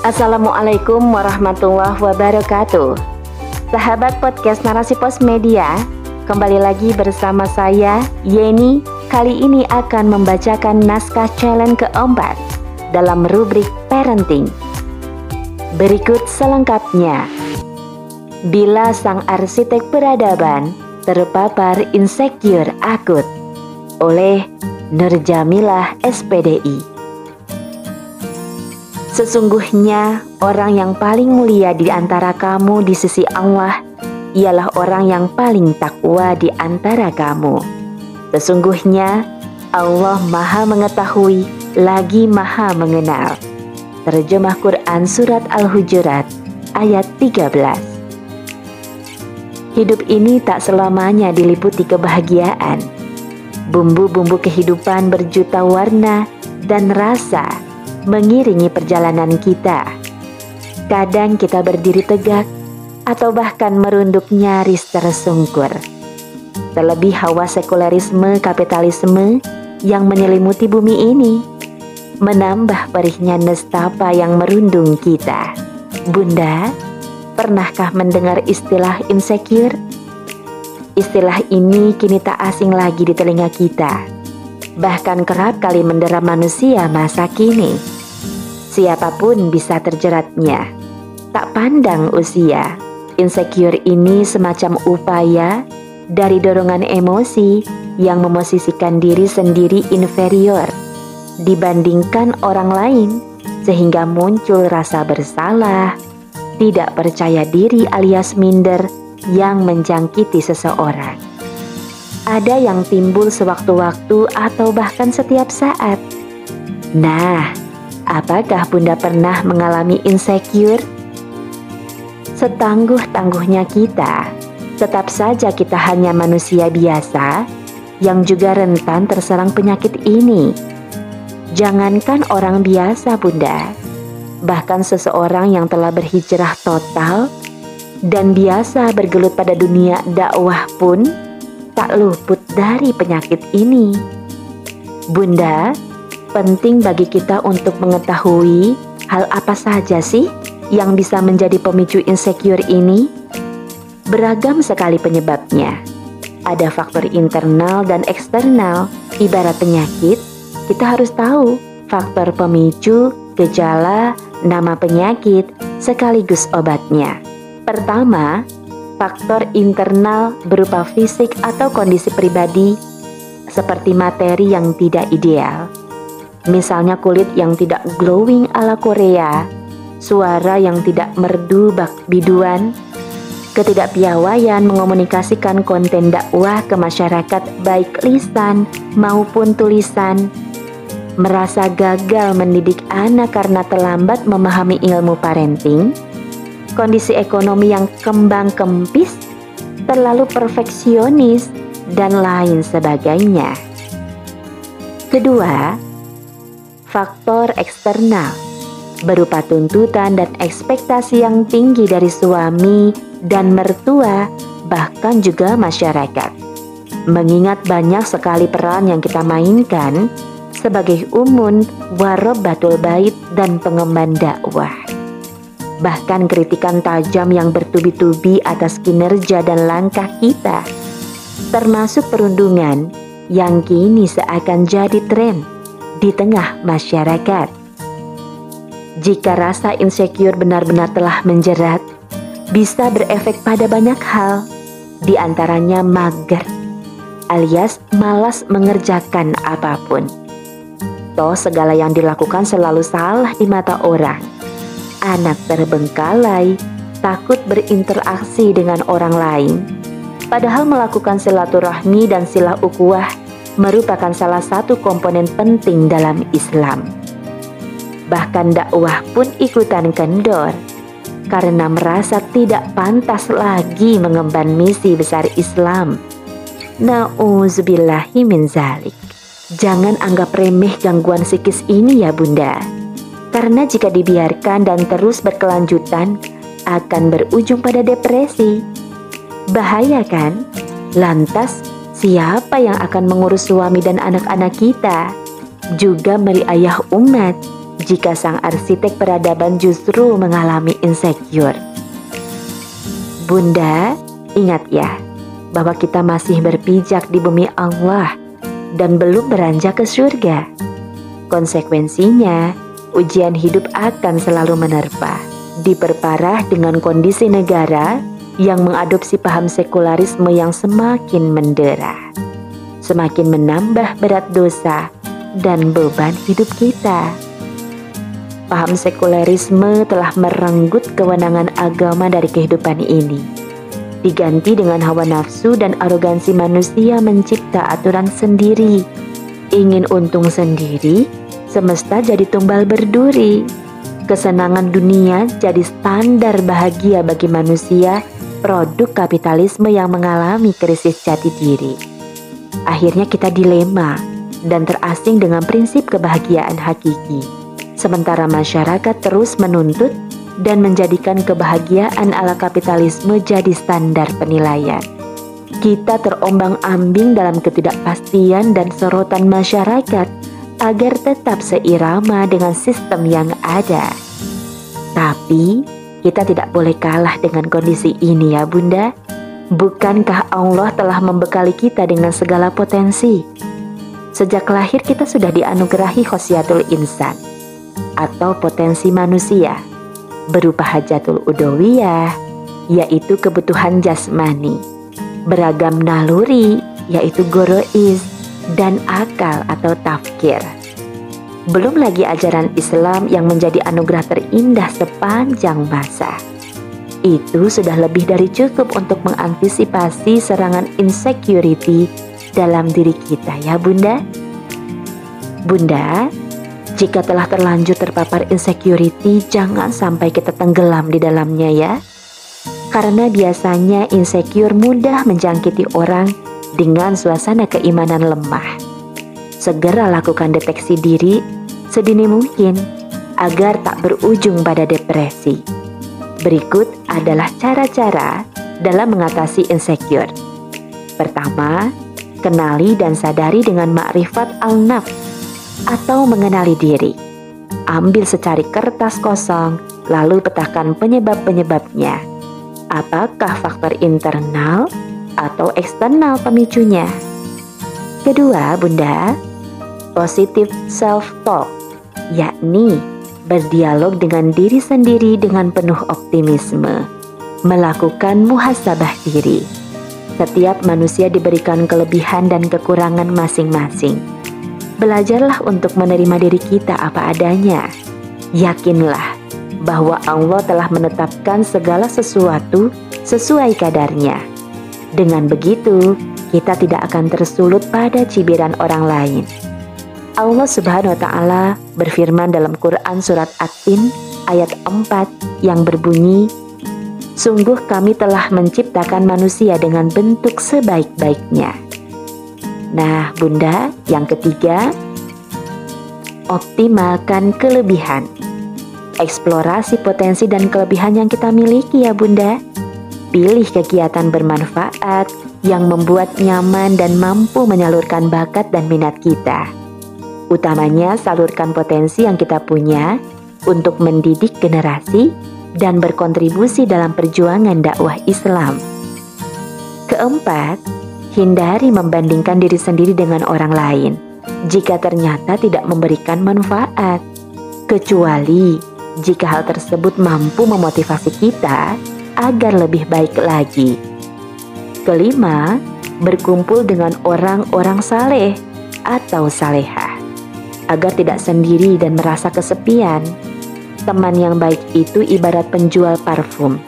Assalamualaikum warahmatullahi wabarakatuh. Sahabat podcast Narasi Pos Media, kembali lagi bersama saya Yeni. Kali ini akan membacakan naskah challenge keempat dalam rubrik parenting. Berikut selengkapnya. Bila sang arsitek peradaban terpapar insecure akut oleh Nur Jamilah SPDI. Sesungguhnya orang yang paling mulia di antara kamu di sisi Allah ialah orang yang paling takwa di antara kamu. Sesungguhnya Allah Maha Mengetahui lagi Maha Mengenal. Terjemah Quran Surat Al-Hujurat ayat 13 Hidup ini tak selamanya diliputi kebahagiaan. Bumbu-bumbu kehidupan berjuta warna dan rasa mengiringi perjalanan kita. Kadang kita berdiri tegak atau bahkan merunduk nyaris tersungkur. Terlebih hawa sekulerisme kapitalisme yang menyelimuti bumi ini menambah perihnya nestapa yang merundung kita. Bunda, pernahkah mendengar istilah insecure? Istilah ini kini tak asing lagi di telinga kita bahkan kerap kali mendera manusia masa kini. Siapa pun bisa terjeratnya. Tak pandang usia, insecure ini semacam upaya dari dorongan emosi yang memosisikan diri sendiri inferior dibandingkan orang lain sehingga muncul rasa bersalah, tidak percaya diri alias minder yang menjangkiti seseorang ada yang timbul sewaktu-waktu atau bahkan setiap saat. Nah, apakah Bunda pernah mengalami insecure? Setangguh-tangguhnya kita, tetap saja kita hanya manusia biasa yang juga rentan terserang penyakit ini. Jangankan orang biasa, Bunda, bahkan seseorang yang telah berhijrah total dan biasa bergelut pada dunia dakwah pun tak luput dari penyakit ini. Bunda, penting bagi kita untuk mengetahui hal apa saja sih yang bisa menjadi pemicu insecure ini. Beragam sekali penyebabnya. Ada faktor internal dan eksternal. Ibarat penyakit, kita harus tahu faktor pemicu, gejala, nama penyakit, sekaligus obatnya. Pertama, faktor internal berupa fisik atau kondisi pribadi seperti materi yang tidak ideal. Misalnya kulit yang tidak glowing ala Korea, suara yang tidak merdu bak biduan, ketidakpiawaian mengomunikasikan konten dakwah ke masyarakat baik lisan maupun tulisan, merasa gagal mendidik anak karena terlambat memahami ilmu parenting, kondisi ekonomi yang kembang kempis, terlalu perfeksionis, dan lain sebagainya. Kedua, faktor eksternal berupa tuntutan dan ekspektasi yang tinggi dari suami dan mertua, bahkan juga masyarakat. Mengingat banyak sekali peran yang kita mainkan sebagai umun, warobatul bait, dan pengemban dakwah bahkan kritikan tajam yang bertubi-tubi atas kinerja dan langkah kita, termasuk perundungan yang kini seakan jadi tren di tengah masyarakat. Jika rasa insecure benar-benar telah menjerat, bisa berefek pada banyak hal, di antaranya mager, alias malas mengerjakan apa pun. Toh segala yang dilakukan selalu salah di mata orang anak terbengkalai, takut berinteraksi dengan orang lain. Padahal melakukan silaturahmi dan sila ukuah merupakan salah satu komponen penting dalam Islam. Bahkan dakwah pun ikutan kendor karena merasa tidak pantas lagi mengemban misi besar Islam. Nauzubillahi min zalik. Jangan anggap remeh gangguan psikis ini ya bunda karena jika dibiarkan dan terus berkelanjutan akan berujung pada depresi. Bahaya kan? Lantas siapa yang akan mengurus suami dan anak-anak kita? Juga meri ayah umat jika sang arsitek peradaban justru mengalami insecure. Bunda, ingat ya, bahwa kita masih berpijak di bumi Allah dan belum beranjak ke surga. Konsekuensinya, ujian hidup akan selalu menerpa, diperparah dengan kondisi negara yang mengadopsi paham sekularisme yang semakin mendera, semakin menambah berat dosa dan beban hidup kita. Paham sekularisme telah merenggut kewenangan agama dari kehidupan ini diganti dengan hawa nafsu dan arogansi manusia mencipta aturan sendiri. Ingin untung sendiri, semesta jadi tumbal berduri. Kesenangan dunia jadi standar bahagia bagi manusia, produk kapitalisme yang mengalami krisis jati diri. Akhirnya kita dilema dan terasing dengan prinsip kebahagiaan hakiki. Sementara masyarakat terus menuntut dan menjadikan kebahagiaan ala kapitalisme jadi standar penilaian. Kita terombang-ambing dalam ketidakpastian dan sorotan masyarakat agar tetap seirama dengan sistem yang ada. Tapi kita tidak boleh kalah dengan kondisi ini ya Bunda. Bukankah Allah telah membekali kita dengan segala potensi? Sejak lahir kita sudah dianugerahi khosiatul insan atau potensi manusia berupa hajatul udowiyah, yaitu kebutuhan jasmani, beragam naluri, yaitu gorois, dan akal atau tafkir. Belum lagi ajaran Islam yang menjadi anugerah terindah sepanjang masa. Itu sudah lebih dari cukup untuk mengantisipasi serangan insecurity dalam diri kita ya bunda. Bunda, jika telah terlanjur terpapar insecurity, jangan sampai kita tenggelam di dalamnya ya. Karena biasanya insecure mudah menjangkiti orang dengan suasana keimanan lemah. Segera lakukan deteksi diri sedini mungkin agar tak berujung pada depresi. Berikut adalah cara-cara dalam mengatasi insecure. Pertama, kenali dan sadari dengan makrifat al-nafs atau mengenali diri. Ambil secari kertas kosong, lalu petakan penyebab-penyebabnya. Apakah faktor internal atau eksternal pemicunya? Kedua, Bunda, positive self-talk, yakni berdialog dengan diri sendiri dengan penuh optimisme, melakukan muhasabah diri. Setiap manusia diberikan kelebihan dan kekurangan masing-masing Belajarlah untuk menerima diri kita apa adanya. Yakinlah bahwa Allah telah menetapkan segala sesuatu sesuai kadarnya. Dengan begitu, kita tidak akan tersulut pada cibiran orang lain. Allah Subhanahu wa taala berfirman dalam Quran surat At-Tin ayat 4 yang berbunyi Sungguh kami telah menciptakan manusia dengan bentuk sebaik-baiknya Nah, Bunda, yang ketiga, optimalkan kelebihan. Eksplorasi potensi dan kelebihan yang kita miliki ya Bunda. Pilih kegiatan bermanfaat yang membuat nyaman dan mampu menyalurkan bakat dan minat kita. Utamanya salurkan potensi yang kita punya untuk mendidik generasi dan berkontribusi dalam perjuangan dakwah Islam. Keempat, Hindari membandingkan diri sendiri dengan orang lain jika ternyata tidak memberikan manfaat, kecuali jika hal tersebut mampu memotivasi kita agar lebih baik lagi. Kelima, berkumpul dengan orang-orang saleh atau salehah agar tidak sendiri dan merasa kesepian. Teman yang baik itu ibarat penjual parfum.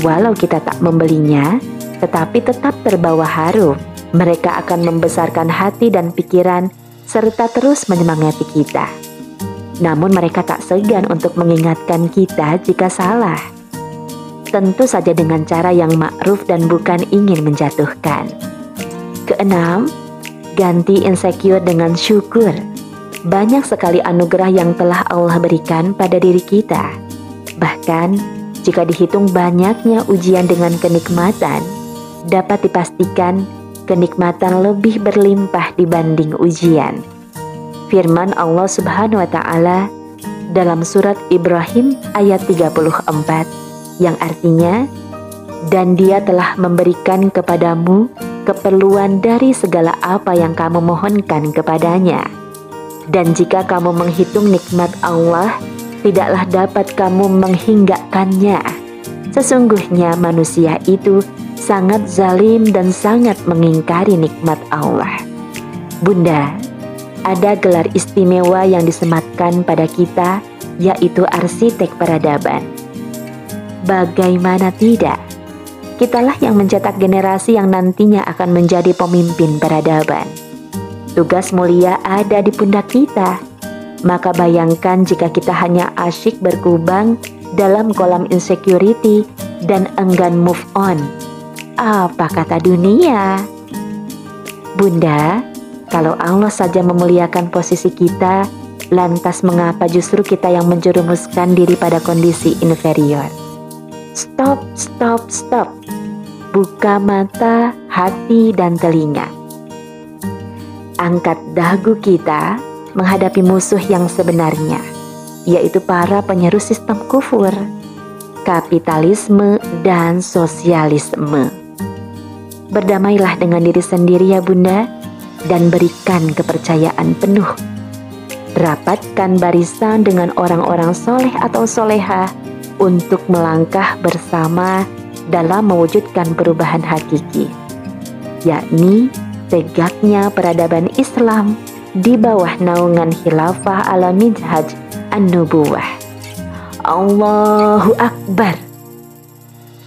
Walau kita tak membelinya, tetapi tetap terbawa harum. Mereka akan membesarkan hati dan pikiran serta terus menyemangati kita. Namun mereka tak segan untuk mengingatkan kita jika salah. Tentu saja dengan cara yang ma'ruf dan bukan ingin menjatuhkan. Keenam, ganti insecure dengan syukur. Banyak sekali anugerah yang telah Allah berikan pada diri kita. Bahkan, jika dihitung banyaknya ujian dengan kenikmatan, dapat dipastikan kenikmatan lebih berlimpah dibanding ujian. Firman Allah Subhanahu wa taala, dalam surat Ibrahim ayat 34 yang artinya dan dia telah memberikan kepadamu keperluan dari segala apa yang kamu mohonkan kepadanya. Dan jika kamu menghitung nikmat Allah, tidaklah dapat kamu menghinggakannya. Sesungguhnya manusia itu sangat zalim dan sangat mengingkari nikmat Allah. Bunda, ada gelar istimewa yang disematkan pada kita, yaitu arsitek peradaban. Bagaimana tidak? Kitalah yang mencetak generasi yang nantinya akan menjadi pemimpin peradaban. Tugas mulia ada di pundak kita. Maka bayangkan jika kita hanya asyik berkubang dalam kolam insecurity dan enggan move on. Apa kata dunia? Bunda, kalau Allah saja memuliakan posisi kita, lantas mengapa justru kita yang menjerumuskan diri pada kondisi inferior? Stop, stop, stop buka mata, hati, dan telinga. Angkat dagu kita menghadapi musuh yang sebenarnya, yaitu para penyeru sistem kufur, kapitalisme, dan sosialisme. Berdamailah dengan diri sendiri ya bunda, dan berikan kepercayaan penuh. Rapatkan barisan dengan orang-orang soleh atau soleha untuk melangkah bersama dalam mewujudkan perubahan hakiki, yakni tegaknya peradaban Islam di bawah naungan khilafah ala minhaj an-nubuwah. Allahu Akbar.